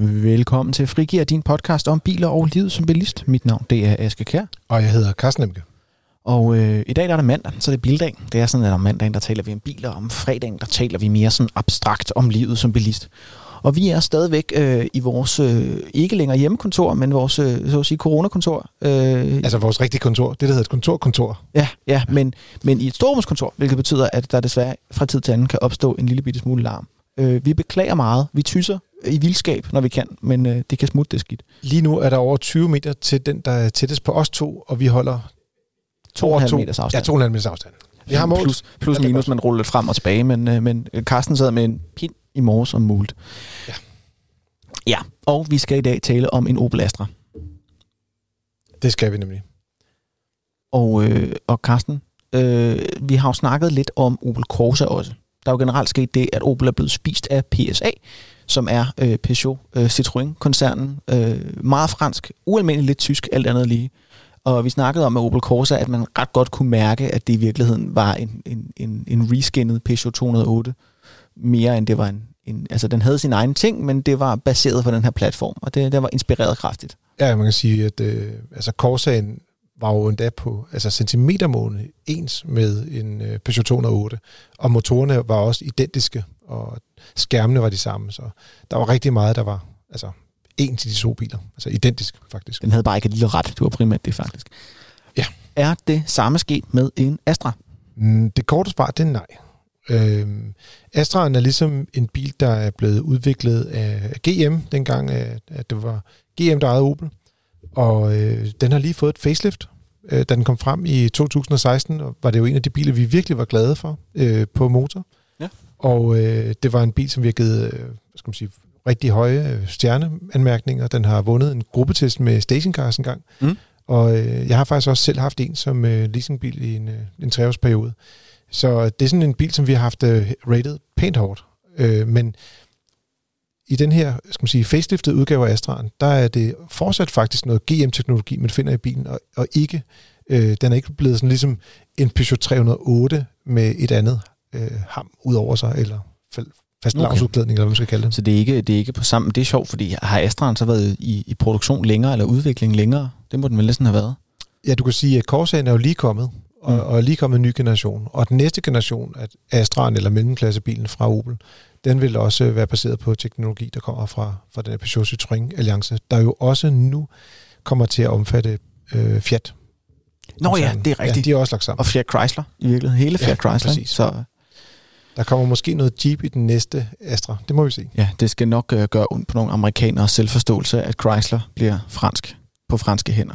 Velkommen til Frigir, din podcast om biler og livet som bilist. Mit navn det er Aske Kær. Og jeg hedder Carsten Emke. Og øh, i dag der er det mandag, så det er bildag. Det er sådan, at om mandagen der taler vi om biler, og om fredagen der taler vi mere sådan abstrakt om livet som bilist. Og vi er stadigvæk øh, i vores, øh, ikke længere hjemmekontor, men vores, øh, så at sige, coronakontor. Øh, altså vores rigtige kontor, det der hedder et kontorkontor. Ja, ja, men, men i et storrumskontor, hvilket betyder, at der desværre fra tid til anden kan opstå en lille bitte smule larm. Øh, vi beklager meget, vi tyser i vildskab, når vi kan, men øh, det kan smutte det skidt. Lige nu er der over 20 meter til den, der er tættest på os to, og vi holder 2,5 meters afstand. Ja, 2,5 meters afstand. Vi har målt. Plus, plus minus, man ruller lidt frem og tilbage, men, øh, men Carsten sad med en pind i morges om muligt. Ja. Ja, og vi skal i dag tale om en Opel Astra. Det skal vi nemlig. Og, øh, og Carsten, øh, vi har jo snakket lidt om Opel Corsa også. Der er jo generelt sket det, at Opel er blevet spist af PSA, som er øh, Peugeot øh, Citroën-koncernen. Øh, meget fransk, ualmindeligt lidt tysk, alt andet lige. Og vi snakkede om med Opel Corsa, at man ret godt kunne mærke, at det i virkeligheden var en, en, en, en reskinnet Peugeot 208, mere end det var en, en... Altså, den havde sin egen ting, men det var baseret på den her platform, og det, det var inspireret kraftigt. Ja, man kan sige, at øh, altså Corsaen var jo endda på altså centimetermåne ens med en øh, Peugeot 208, og motorerne var også identiske, og skærmene var de samme, så der var rigtig meget, der var altså en til de to biler, altså identisk faktisk. Den havde bare ikke et lille ret, det var primært det faktisk. Ja. Er det samme sket med en Astra? Mm, det korte svar, det er nej. Øh, Astraen er ligesom en bil, der er blevet udviklet af GM, dengang at det var GM, der ejede Opel. Og øh, den har lige fået et facelift. Øh, da den kom frem i 2016, var det jo en af de biler, vi virkelig var glade for øh, på motor. Ja. Og øh, det var en bil, som vi har givet øh, hvad skal man sige, rigtig høje øh, stjerneanmærkninger. Den har vundet en gruppetest med stationcars engang. Mm. Og øh, jeg har faktisk også selv haft en som øh, leasingbil i en, øh, en treårsperiode. Så det er sådan en bil, som vi har haft øh, rated pænt hårdt. Øh, men i den her skal man sige, faceliftede udgave af Astra'en, der er det fortsat faktisk noget GM-teknologi, man finder i bilen, og, og ikke, øh, den er ikke blevet sådan ligesom en Peugeot 308 med et andet øh, ham ud over sig, eller fast okay. eller hvad man skal kalde det. Så det er ikke, det er ikke på samme... Det er sjovt, fordi har Astra'en så været i, i produktion længere, eller udvikling længere? Det må den vel næsten have været. Ja, du kan sige, at Corsair er jo lige kommet, og, mm. og er lige kommet en ny generation. Og den næste generation af Astra'en, eller mellemklassebilen fra Opel, den vil også være baseret på teknologi, der kommer fra, fra den her Peugeot Citroën Alliance, der jo også nu kommer til at omfatte øh, Fiat. Nå ja, det er rigtigt. Ja, de er også lagt sammen. Og Fiat Chrysler i virkeligheden. Hele Fiat ja, Chrysler. Præcis. Så der kommer måske noget Jeep i den næste Astra. Det må vi se. Ja, det skal nok uh, gøre ondt på nogle amerikanere selvforståelse, at Chrysler bliver fransk på franske hænder.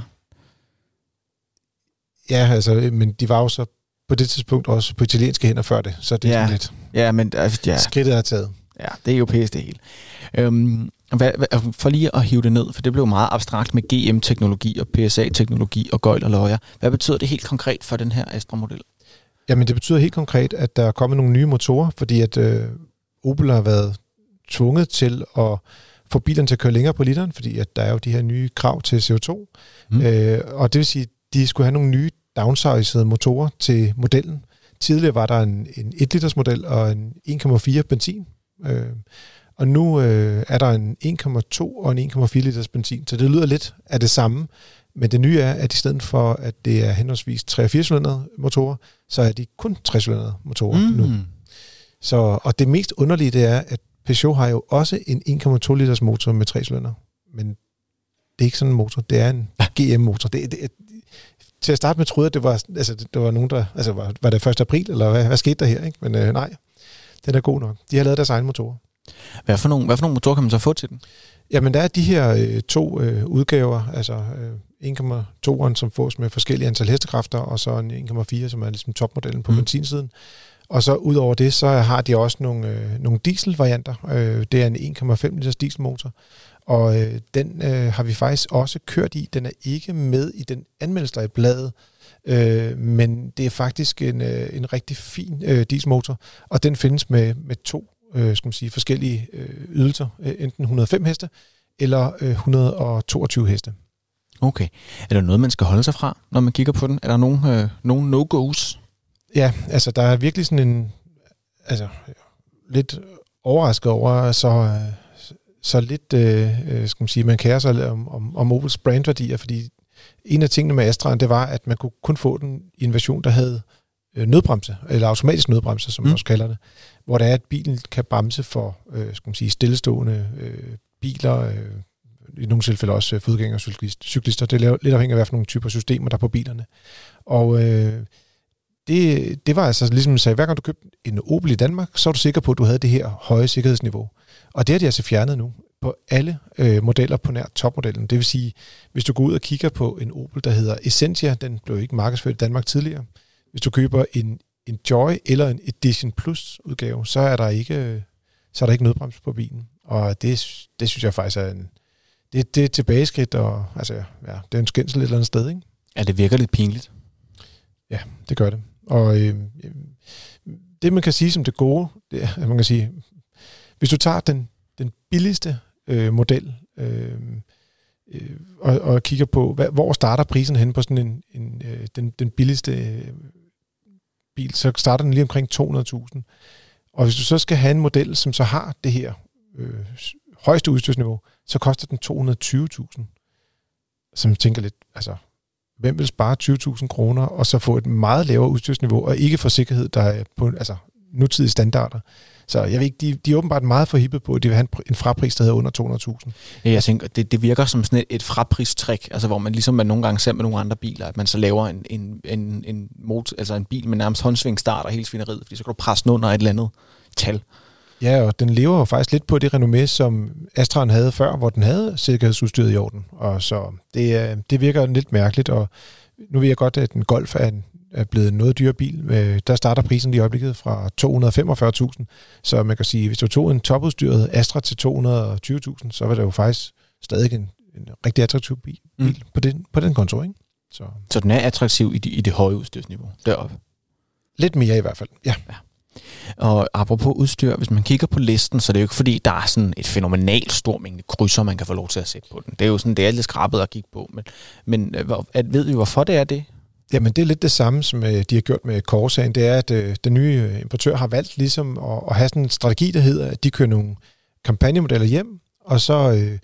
Ja, altså, men de var jo så på det tidspunkt også på italienske hænder før det, så det er ja. lidt... Ja, men... Ja. Skridtet er taget. Ja, det er europæisk det hele. Øhm, hvad, hvad, for lige at hive det ned, for det blev meget abstrakt med GM-teknologi og PSA-teknologi og gøjl og løjer. Hvad betyder det helt konkret for den her Astra-model? Jamen det betyder helt konkret, at der er kommet nogle nye motorer, fordi at øh, Opel har været tvunget til at få bilerne til at køre længere på literen, fordi at der er jo de her nye krav til CO2. Mm. Øh, og det vil sige, at de skulle have nogle nye downsized motorer til modellen. Tidligere var der en, en 1 liters model og en 1,4 benzin. Øh, og nu øh, er der en 1,2 og en 1,4 liters benzin, så det lyder lidt af det samme. Men det nye er, at i stedet for, at det er henholdsvis 3 4 cylindrede motorer, så er de kun 3 cylindrede motorer mm. nu. Så, og det mest underlige, det er, at Peugeot har jo også en 1,2 liters motor med 3 cylinder. Men det er ikke sådan en motor, det er en GM-motor. Det, det, til at starte med troede jeg, det var, altså, det var nogen, der... Altså, var, var det 1. april, eller hvad, hvad skete der her? Ikke? Men øh, nej, den er god nok. De har lavet deres egen motorer. Hvad for, nogle, hvad for nogle motorer kan man så få til den? Jamen, der er de her øh, to øh, udgaver, altså øh, 1,2'eren, som fås med forskellige antal hestekræfter, og så en 1,4, som er ligesom topmodellen på mm. benzinsiden. Og så ud over det, så har de også nogle, øh, nogle dieselvarianter. Øh, det er en 1,5 liters dieselmotor, og øh, den øh, har vi faktisk også kørt i. Den er ikke med i den anmeldelse, i bladet, øh, men det er faktisk en, øh, en rigtig fin øh, dieselmotor, og den findes med, med to øh, skal man sige, forskellige øh, ydelser, øh, enten 105 heste eller øh, 122 heste. Okay. Er der noget, man skal holde sig fra, når man kigger på den? Er der nogen, øh, nogen no-go's? Ja, altså der er virkelig sådan en, altså lidt overrasket over, så, så lidt, øh, øh, skal man sige, man kærer sig om, om, om Opels brandværdier, fordi en af tingene med Astraen, det var, at man kunne kun få den i en version, der havde øh, nødbremse, eller automatisk nødbremse, som mm. man også kalder det, hvor det er, at bilen kan bremse for, øh, skal man sige, stillestående øh, biler, øh, i nogle tilfælde også øh, fodgængere og cyklister. Det er lidt afhængigt af, hvad for nogle typer systemer, der er på bilerne. Og øh, det, det var altså ligesom at sige, hver gang du købte en Opel i Danmark, så er du sikker på, at du havde det her høje sikkerhedsniveau. Og det har de altså fjernet nu på alle øh, modeller på nær topmodellen. Det vil sige, hvis du går ud og kigger på en Opel, der hedder Essentia, den blev ikke markedsført i Danmark tidligere. Hvis du køber en, en Joy eller en Edition Plus udgave, så er der ikke, øh, så er der ikke nødbremse på bilen. Og det, det synes jeg faktisk er en, det, det er tilbageskridt, og altså, ja, det er en skændsel et eller andet sted, ikke? Ja, det virker lidt pinligt. Ja, det gør det. Og øh, det, man kan sige som det gode, det er, at man kan sige, hvis du tager den, den billigste øh, model øh, øh, og, og kigger på, hvad, hvor starter prisen hen på sådan en, en øh, den, den billigste øh, bil, så starter den lige omkring 200.000. Og hvis du så skal have en model, som så har det her øh, højeste udstyrsniveau, så koster den 220.000. Som tænker lidt, altså, hvem vil spare 20.000 kroner, og så få et meget lavere udstyrsniveau, og ikke få sikkerhed, der er på altså, nutidige standarder. Så jeg ved ikke, de, de er åbenbart meget forhippet på, at de vil have en, en frapris, der hedder under 200.000. Ja, jeg tænker, det, det virker som sådan et, et frapristrik, altså hvor man ligesom man nogle gange ser med nogle andre biler, at man så laver en, en, en, en, motor, altså en bil med nærmest håndsvingstart starter hele svineriet, fordi så kan du presse den under et eller andet tal. Ja, og den lever jo faktisk lidt på det renommé, som Astraen havde før, hvor den havde sikkerhedsudstyret i orden. Og så det, det virker lidt mærkeligt, og nu ved jeg godt, at en Golf er, en, er blevet noget dyre bil. Øh, der starter prisen lige i øjeblikket fra 245.000. Så man kan sige, hvis du tog en topudstyret Astra til 220.000, så var det jo faktisk stadig en, en rigtig attraktiv bil, mm. bil på, den, på den konto. Ikke? Så. så den er attraktiv i det, i det høje udstyrsniveau deroppe? Lidt mere i hvert fald, ja. ja. Og apropos udstyr, hvis man kigger på listen, så er det jo ikke fordi, der er sådan et fænomenalt stor mængde krydser, man kan få lov til at sætte på den. Det er jo sådan, det er lidt skrabet at kigge på. Men, men øh, at, ved vi, hvorfor det er det? Jamen, det er lidt det samme, som øh, de har gjort med Corsaen. Det er, at øh, den nye importør har valgt ligesom at, at have sådan en strategi, der hedder, at de kører nogle kampagnemodeller hjem, og så øh,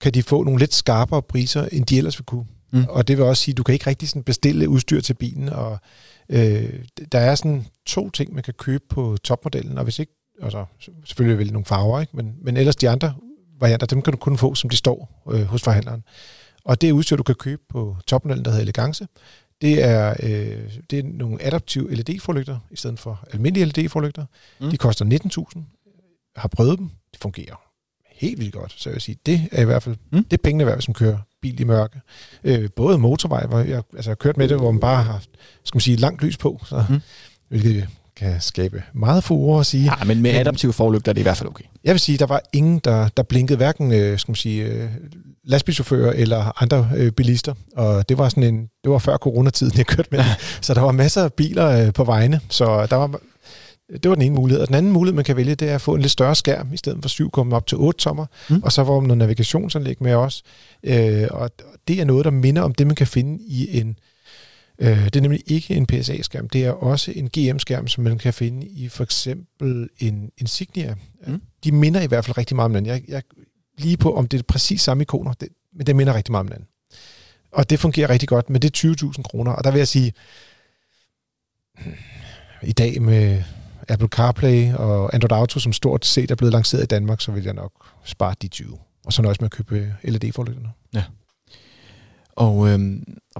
kan de få nogle lidt skarpere priser, end de ellers vil kunne. Mm. Og det vil også sige, at du kan ikke rigtig sådan bestille udstyr til bilen, og øh, der er sådan to ting, man kan købe på topmodellen, og hvis ikke, altså selvfølgelig vil nogle farver, ikke? Men, men ellers de andre varianter, dem kan du kun få, som de står øh, hos forhandleren. Og det udstyr, du kan købe på topmodellen, der hedder Elegance, det er, øh, det er nogle adaptive LED-forlygter, i stedet for almindelige LED-forlygter. Mm. De koster 19.000. Jeg har prøvet dem. De fungerer helt vildt godt. Så jeg vil sige, det er i hvert fald mm. det er pengene værd, som kører bil i mørke. Øh, både motorvej, hvor jeg, altså, jeg har kørt med det, hvor man bare har haft skal man sige, langt lys på, så, mm. hvilket kan skabe meget furore at sige. Ja, men med adaptive forlygter er det i hvert fald okay. Jeg vil sige, der var ingen, der, der blinkede hverken øh, skal man sige, øh, lastbilchauffører eller andre øh, bilister. Og det var sådan en, det var før coronatiden, jeg kørte med. så der var masser af biler øh, på vejene. Så der var, det var den ene mulighed. Og den anden mulighed, man kan vælge, det er at få en lidt større skærm, i stedet for 7 komme op til 8 tommer. Mm. Og så var man noget navigationsanlæg med os. Øh, og det er noget, der minder om det, man kan finde i en Øh, det er nemlig ikke en PSA-skærm, det er også en GM-skærm, som man kan finde i for eksempel en Insignia. Mm. De minder i hvert fald rigtig meget om den. Jeg, jeg lige på, om det er præcis samme ikoner, det, men det minder rigtig meget om den. Og det fungerer rigtig godt, men det er 20.000 kroner. Og der vil jeg sige, i dag med Apple CarPlay og Android Auto, som stort set er blevet lanceret i Danmark, så vil jeg nok spare de 20. Og så nøjes med at købe LED-forlygterne. Ja. Og øh,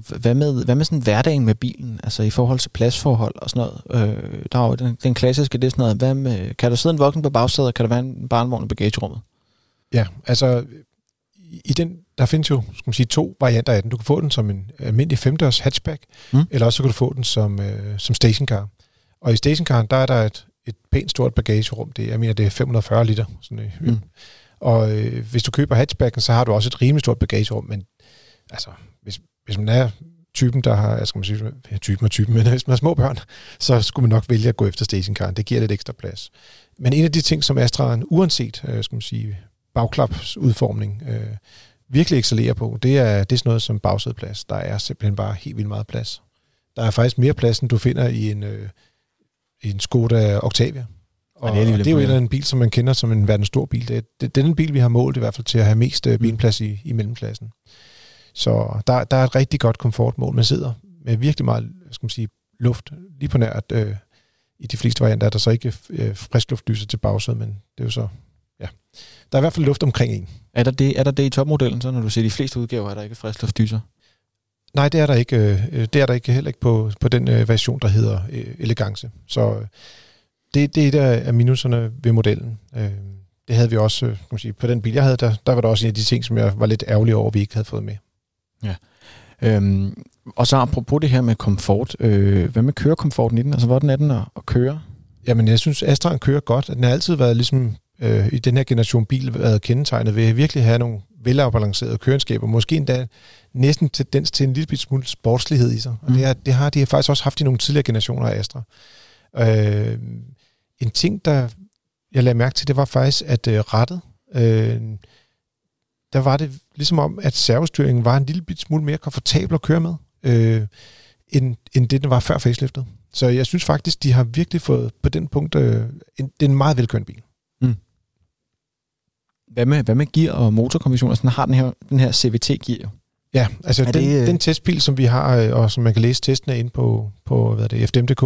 hvad, med, hvad med sådan hverdagen med bilen, altså i forhold til pladsforhold og sådan noget? Øh, der er jo den, den klassiske, det er sådan noget, hvad med, kan der sidde en voksen på bagsædet, og kan der være en barnvogn i bagagerummet? Ja, altså i den, der findes jo skal man sige, to varianter af den. Du kan få den som en almindelig femdørs hatchback, mm. eller også så kan du få den som, øh, som stationcar. Og i stationcaren, der er der et, et pænt stort bagagerum. Det, jeg mener, det er 540 liter. Sådan, øh, mm. Og øh, hvis du køber hatchbacken, så har du også et rimelig stort bagagerum, men altså, hvis, hvis man er typen, der har, jeg skal man sige, typen og typen, men hvis man har små børn, så skulle man nok vælge at gå efter stationcaren. Det giver lidt ekstra plads. Men en af de ting, som Astraen, uanset øh, skal man sige, bagklapsudformning, øh, virkelig excellerer på, det er, det er sådan noget som bagsædeplads. Der er simpelthen bare helt vildt meget plads. Der er faktisk mere plads, end du finder i en, øh, en Skoda Octavia. Og, det, er, det er jo en, en bil, som man kender som en verdens stor bil. Det er, det, den bil, vi har målt i hvert fald til at have mest øh, mm. benplads i, i mellemklassen. Så der, der er et rigtig godt komfortmål. Man sidder med virkelig meget skal man sige, luft lige på nært. Øh, I de fleste varianter er der så ikke øh, frisk luftlyser til bagsædet, men det er jo så... Ja. Der er i hvert fald luft omkring en. Er der det, er der det i topmodellen, så når du ser de fleste udgaver, er der ikke frisk luftlyser? Nej, det er der ikke. Øh, det er der ikke heller ikke på, på den øh, version, der hedder øh, Elegance. Så øh, det, det er et af minuserne ved modellen. Øh, det havde vi også, øh, kan man sige, på den bil, jeg havde, der, der var der også en af de ting, som jeg var lidt ærgerlig over, at vi ikke havde fået med. Ja. Øhm, og så apropos det her med komfort, øh, hvad med kørekomforten i den? Altså, hvordan er den at, at køre? Jamen, jeg synes, Astra kører godt. Den har altid været ligesom øh, i den her generation bil været kendetegnet ved at virkelig have nogle velafbalancerede køreskaber. Måske endda næsten tendens til en lille smule sportslighed i sig. Og mm. det, er, det har de faktisk også haft i nogle tidligere generationer af Astra. Øh, en ting, der jeg lagde mærke til, det var faktisk, at øh, rettet, øh, der var det ligesom om, at servostyringen var en lille smule mere komfortabel at køre med, øh, end, end det, den var før faceliftet. Så jeg synes faktisk, de har virkelig fået på den punkt, øh, en, det er en meget velkørende bil. Mm. Hvad med, hvad med gear og motorkonventioner? Sådan har den her, den her CVT-gear Ja, altså den, det, øh... den testbil, som vi har, øh, og som man kan læse testene ind på, på hvad er det, fdm.dk,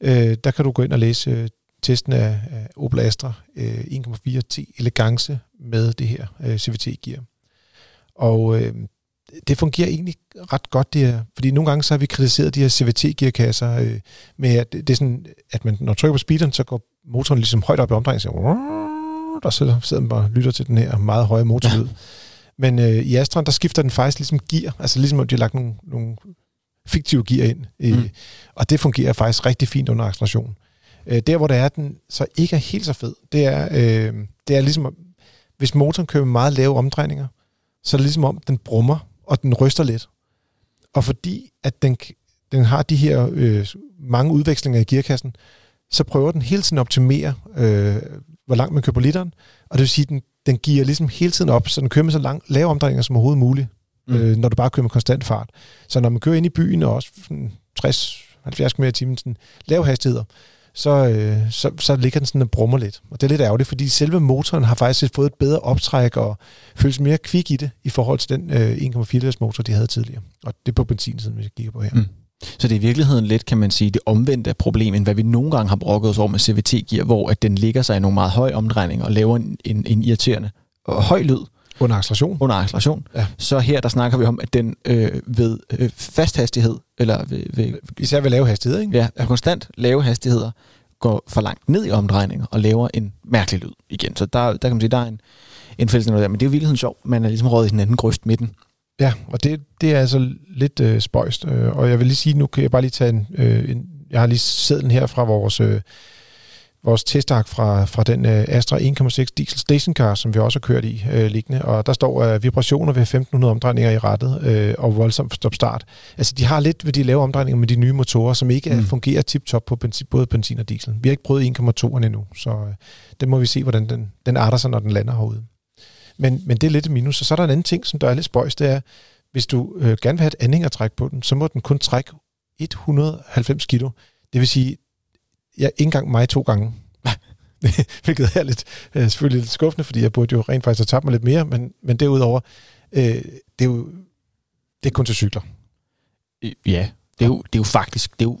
øh, der kan du gå ind og læse øh, testen af, af Opel Astra øh, 1.4 T Elegance med det her øh, CVT-gear. Og øh, det fungerer egentlig ret godt, det her, fordi nogle gange så har vi kritiseret de her CVT-gearkasser øh, med, at det er sådan, at man, når man trykker på speederen, så går motoren ligesom højt op i omdrejningen, og så sidder man bare og lytter til den her meget høje motorlyd. Men øh, i Astra, der skifter den faktisk ligesom gear, altså ligesom om de har lagt nogle, nogle fiktive gear ind. Øh, mm. Og det fungerer faktisk rigtig fint under acceleration. Øh, der, hvor det er, den så ikke er helt så fed, det er, øh, det er ligesom, hvis motoren kører med meget lave omdrejninger, så er det ligesom om, den brummer, og den ryster lidt. Og fordi, at den, den har de her øh, mange udvekslinger i gearkassen, så prøver den hele tiden at optimere, øh, hvor langt man kører på literen, og det vil sige, at den, den giver ligesom hele tiden op, så den kører med så lang, lave omdrejninger som overhovedet muligt, mm. øh, når du bare kører med konstant fart. Så når man kører ind i byen, og også 60-70 km i timen, sådan lave hastigheder, så, øh, så, så ligger den sådan og brummer lidt. Og det er lidt ærgerligt, fordi selve motoren har faktisk fået et bedre optræk og føles mere kvik i det, i forhold til den øh, 1,4 liters motor, de havde tidligere. Og det er på benzinsiden, vi kigger på her. Mm. Så det er i virkeligheden lidt, kan man sige, det omvendte af problemet, end hvad vi nogle gange har brokket os over med CVT-gear, hvor at den ligger sig i nogle meget høje omdrejninger og laver en, en, en irriterende og høj lyd. Under acceleration. Under acceleration. Ja. Så her, der snakker vi om, at den øh, ved øh, fast hastighed, eller ved, ved, især ved lave hastigheder, ikke? Ja, ja. konstant lave hastigheder, går for langt ned i omdrejninger og laver en mærkelig lyd igen. Så der, der kan man sige, der er en, en fælles noget der. Men det er jo virkelig sjovt. Man er ligesom rådet i den anden grøft midten. Ja, og det, det er altså lidt øh, spøjst. Øh, og jeg vil lige sige, nu kan jeg bare lige tage en, øh, en jeg har lige sædlen her fra vores, øh, vores testark fra, fra den øh, Astra 1,6 diesel stationcar, som vi også har kørt i øh, liggende. Og der står øh, vibrationer ved 1500 omdrejninger i rettet øh, og voldsomt stop-start. Altså, de har lidt ved de lave omdrejninger med de nye motorer, som ikke mm. fungerer tip-top på benzin, både benzin og diesel. Vi har ikke prøvet 1,2'eren endnu, så øh, det må vi se, hvordan den, den arter sig, når den lander herude. Men, men det er lidt et minus. Og så er der en anden ting, som der er lidt spøjs, det er, hvis du øh, gerne vil have et anhængertræk på den, så må den kun trække 190 kilo. Det vil sige, ja, ikke engang mig to gange. Hvilket er lidt, øh, selvfølgelig lidt skuffende, fordi jeg burde jo rent faktisk have tabt mig lidt mere, men, men derudover, øh, det er jo det er kun til cykler. Ja, det er jo, det er jo faktisk det er jo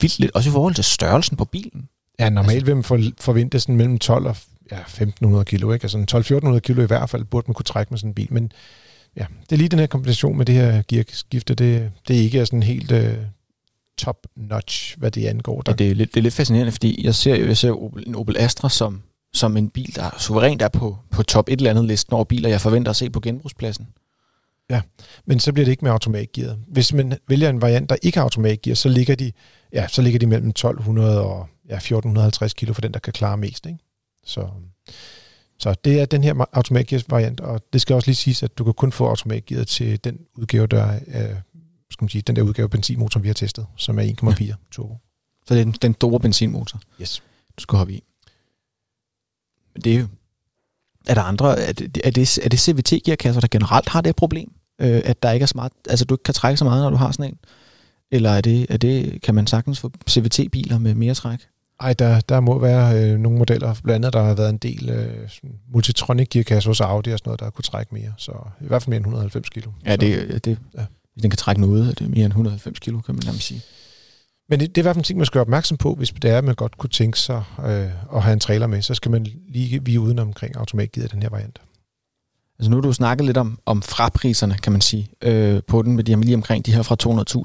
vildt lidt, også i forhold til størrelsen på bilen. Ja, normalt altså, vil man for, forvente sådan mellem 12 og ja, 1500 kilo, ikke? Altså 12-1400 kilo i hvert fald burde man kunne trække med sådan en bil, men ja, det er lige den her kombination med det her gearskifte, det, det er ikke sådan helt uh, top-notch, hvad det angår. Der. Ja, det, er lidt, det er lidt fascinerende, fordi jeg ser, jeg ser Opel, en Opel Astra som, som en bil, der suverænt er på, på top et eller andet listen over biler, jeg forventer at se på genbrugspladsen. Ja, men så bliver det ikke med automatgear. Hvis man vælger en variant, der ikke har automatgear, så ligger de, ja, så ligger de mellem 1200 og ja, 1450 kilo for den, der kan klare mest. Ikke? Så, så det er den her automatgear-variant, og det skal også lige siges, at du kan kun få automatgear til den udgave, der er, skal man sige, den der udgave af benzinmotor, vi har testet, som er 1,4 ja. turbo. Så det er den, den store benzinmotor, yes. du skal hoppe i. Men det er jo, er der andre, er det, er det, er det CVT-gearkasser, der generelt har det problem? Øh, at der ikke er smart, altså du ikke kan trække så meget, når du har sådan en? Eller er det, er det kan man sagtens få CVT-biler med mere træk? Ej, der, der må være øh, nogle modeller, blandt andet der har været en del øh, Multitronic gearkasse hos Audi og sådan noget, der kunne trække mere. Så i hvert fald mere end 190 kilo. Ja, det, det, ja. den kan trække noget, det er mere end 190 kilo, kan man nærmest sige. Men det, det er i hvert fald en ting, man skal være opmærksom på, hvis det er, at man godt kunne tænke sig øh, at have en trailer med, så skal man lige vige uden omkring automatgearet den her variant. Altså nu har du snakket lidt om, om frapriserne, kan man sige, øh, på den, med de her lige omkring de her fra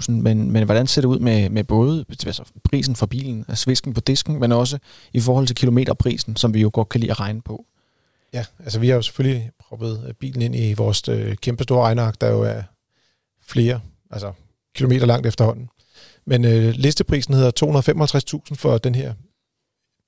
200.000, men, men hvordan ser det ud med, med både altså prisen for bilen, altså svisken på disken, men også i forhold til kilometerprisen, som vi jo godt kan lide at regne på? Ja, altså vi har jo selvfølgelig proppet bilen ind i vores øh, kæmpe store regneark, der jo er flere, altså kilometer langt efterhånden. Men øh, listeprisen hedder 255.000 for den her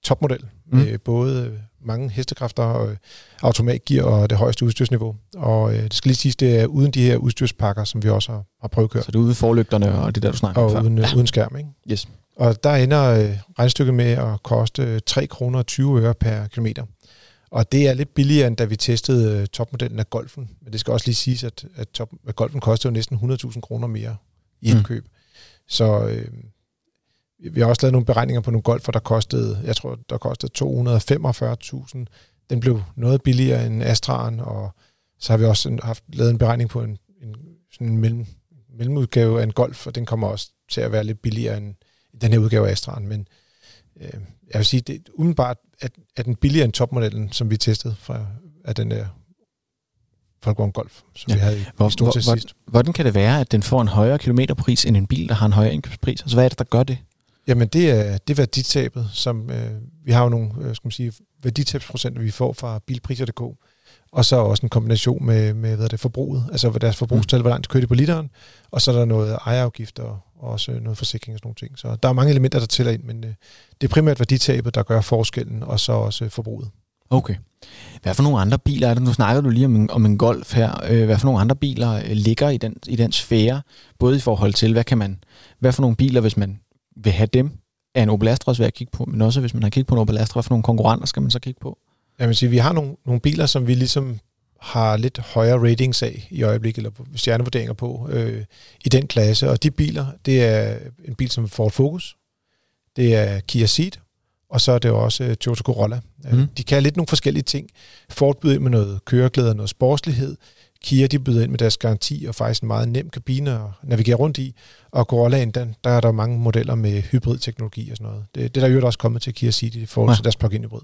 topmodel, mm. med både mange hestekræfter, og automatgear og det højeste udstyrsniveau. Og øh, det skal lige siges, det er uden de her udstyrspakker, som vi også har, har køre. Så det er uden forlygterne og det der, du snakker og om før? uden, ja. uden skærm, ikke? Yes. Og der ender øh, regnstykket med at koste 3 kroner 20 øre per kilometer. Og det er lidt billigere, end da vi testede øh, topmodellen af Golfen. Men det skal også lige siges, at, at, top, at Golfen koster jo næsten 100.000 kroner mere i indkøb. Mm. Så øh, vi har også lavet nogle beregninger på nogle golfer, der kostede, jeg tror, der kostede 245.000. Den blev noget billigere end Astra'en, og så har vi også haft lavet en beregning på en, en, sådan en mellem, mellemudgave af en Golf, og den kommer også til at være lidt billigere end den her udgave af Astra'en. Men øh, jeg vil sige, det umiddelbart at, at den billigere end topmodellen, som vi testede fra, af den der Volkswagen Golf, som ja. vi havde i hvor, stort hvor, sidst. Hvordan kan det være, at den får en højere kilometerpris end en bil, der har en højere indkøbspris? Altså hvad er det, der gør det? Jamen det er, det er værditabet, som øh, vi har jo nogle øh, skal man sige, værditabsprocenter, vi får fra bilpriser.dk, og så også en kombination med, med hvad det, forbruget, altså deres forbrugstal, mm. hvor langt kører de på literen, og så er der noget ejerafgift og også noget forsikring og sådan nogle ting. Så der er mange elementer, der tæller ind, men øh, det er primært værditabet, der gør forskellen, og så også øh, forbruget. Okay. Hvad for nogle andre biler er det? Nu snakker du lige om en, om en Golf her. Øh, hvad for nogle andre biler øh, ligger i den, i den sfære? Både i forhold til, hvad kan man, hvad for nogle biler, hvis man vil have dem, er en Opel Astra værd at kigge på, men også hvis man har kigget på en Opel Astra, hvad for nogle konkurrenter skal man så kigge på? Jeg vil sige, vi har nogle, nogle biler, som vi ligesom har lidt højere ratings af i øjeblikket, eller stjernevurderinger på, øh, i den klasse. Og de biler, det er en bil som Ford Focus, det er Kia Ceed, og så er det også uh, Toyota Corolla. Mm. De kan lidt nogle forskellige ting. Ford byder med noget køreglæde og noget sportslighed. Kia de byder ind med deres garanti og faktisk en meget nem kabine at navigere rundt i. Og Corollaen, den, der er der mange modeller med hybridteknologi og sådan noget. Det, det der er jo også kommet til Kia Ceed i forhold til ja. deres plug-in hybrid.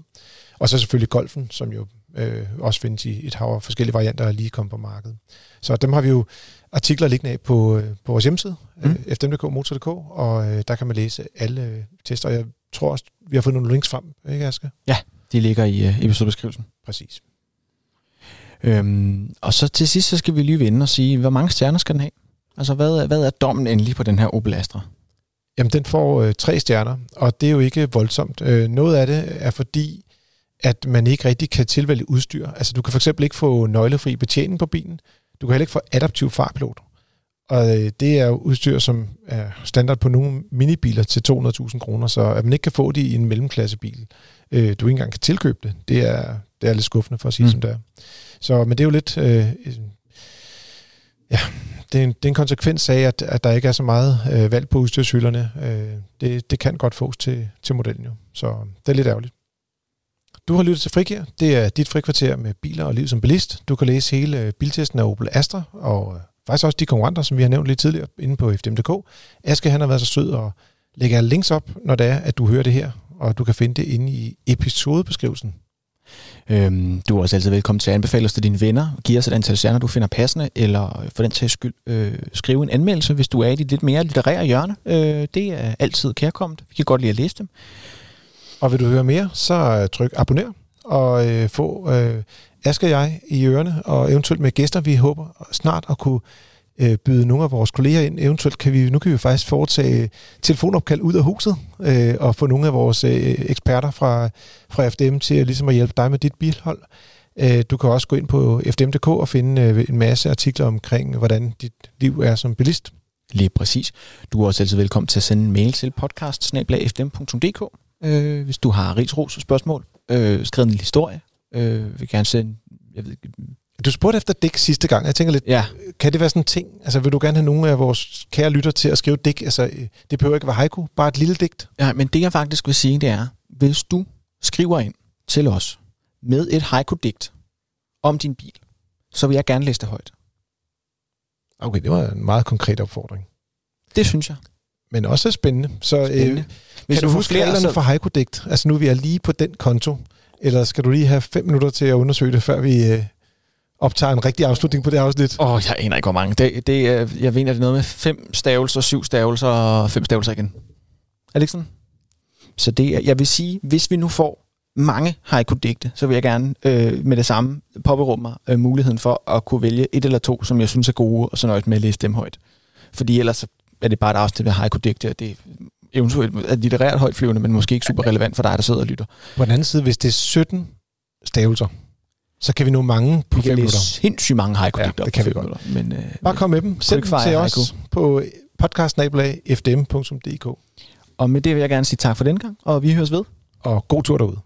Og så selvfølgelig Golfen, som jo øh, også findes i et hav af forskellige varianter, der lige kommet på markedet. Så dem har vi jo artikler liggende af på, øh, på vores hjemmeside, mm. øh, fdm.dk, motor.dk, og øh, der kan man læse alle øh, tester. Og jeg tror også, vi har fået nogle links frem, ikke Aske? Ja, de ligger i øh, episodebeskrivelsen. Præcis. Øhm, og så til sidst, så skal vi lige vende og sige, hvor mange stjerner skal den have? Altså, hvad, hvad er dommen endelig på den her Opel Astra? Jamen, den får øh, tre stjerner, og det er jo ikke voldsomt. Øh, noget af det er fordi, at man ikke rigtig kan tilvælge udstyr. Altså, du kan for eksempel ikke få nøglefri betjening på bilen. Du kan heller ikke få adaptiv farpilot. Og øh, det er jo udstyr, som er standard på nogle minibiler til 200.000 kroner, så at man ikke kan få det i en mellemklassebil, øh, du ikke engang kan tilkøbe det, det er, det er lidt skuffende for at sige, mm. som det er. Så, men det er jo lidt... Øh, ja, det er, en, det er en konsekvens af, at, at der ikke er så meget øh, valg på udstyrshylderne. Øh, det, det kan godt fås til, til modellen jo, så det er lidt ærgerligt. Du har lyttet til Frikær. Det er dit frikvarter med biler og liv som bilist. Du kan læse hele øh, biltesten af Opel Astra og øh, faktisk også de konkurrenter, som vi har nævnt lidt tidligere inde på FDM.dk. Aske han har været så sød og lægger links op, når det er, at du hører det her, og du kan finde det inde i episodebeskrivelsen. Øhm, du er også altid velkommen til at anbefale os til dine venner. Giv os et antal stjerner, du finder passende, eller for den tages skyld, øh, skrive en anmeldelse, hvis du er i dit lidt mere litterære hjørne. Øh, det er altid kærkommet. Vi kan godt lide at læse dem. Og vil du høre mere, så øh, tryk abonner og øh, få øh, Aske og jeg i ørerne, og eventuelt med gæster. Vi håber snart at kunne øh, byde nogle af vores kolleger ind. Eventuelt kan vi, nu kan vi faktisk foretage telefonopkald ud af huset, øh, og få nogle af vores øh, eksperter fra, fra FDM til at, ligesom at hjælpe dig med dit bilhold. Øh, du kan også gå ind på fdm.dk og finde øh, en masse artikler omkring, hvordan dit liv er som bilist. Lige præcis. Du er også altid velkommen til at sende en mail til podcast øh, hvis du har rigsros og spørgsmål. Øh, skriv en lille historie. Øh, vil gerne sende... Jeg ved du spurgte efter dæk sidste gang. Jeg tænker lidt, ja. kan det være sådan en ting? Altså, vil du gerne have nogle af vores kære lytter til at skrive dæk? Altså, det behøver ikke være haiku, bare et lille digt. Ja, men det jeg faktisk vil sige, det er, hvis du skriver ind til os med et haiku-digt om din bil, så vil jeg gerne læse det højt. Okay, det var en meget konkret opfordring. Det synes jeg. Men også spændende. Så Spændende. Øh, Hvis kan du får huske reglerne så- for haiku-digt? Altså nu er vi er lige på den konto. Eller skal du lige have fem minutter til at undersøge det, før vi øh, optager en rigtig afslutning på det afsnit? Åh, oh, jeg aner ikke, hvor mange. Det, det, er- jeg mener, det er noget med fem stavelser, syv stavelser og fem stavelser igen. Er det ikke sådan? Så det er, jeg vil sige, hvis vi nu får mange haiku-digte, så vil jeg gerne øh, med det samme påberåbe mig øh, muligheden for at kunne vælge et eller to, som jeg synes er gode, og så nøjes med at læse dem højt. Fordi ellers er det bare et afsnit med haiku-digte, og det er eventuelt er litterært højtflyvende, men måske ikke super relevant for dig, der sidder og lytter. På den anden side, hvis det er 17 stavelser, så kan vi nå mange på Vi 5 kan læse minutter. sindssygt mange haiku-digte Ja, det på kan vi godt. minutter. Men, øh, Bare kom med dem. Send dem til os på podcastnabelag.fdm.dk Og med det vil jeg gerne sige tak for den gang, og vi høres ved. Og god tur derude.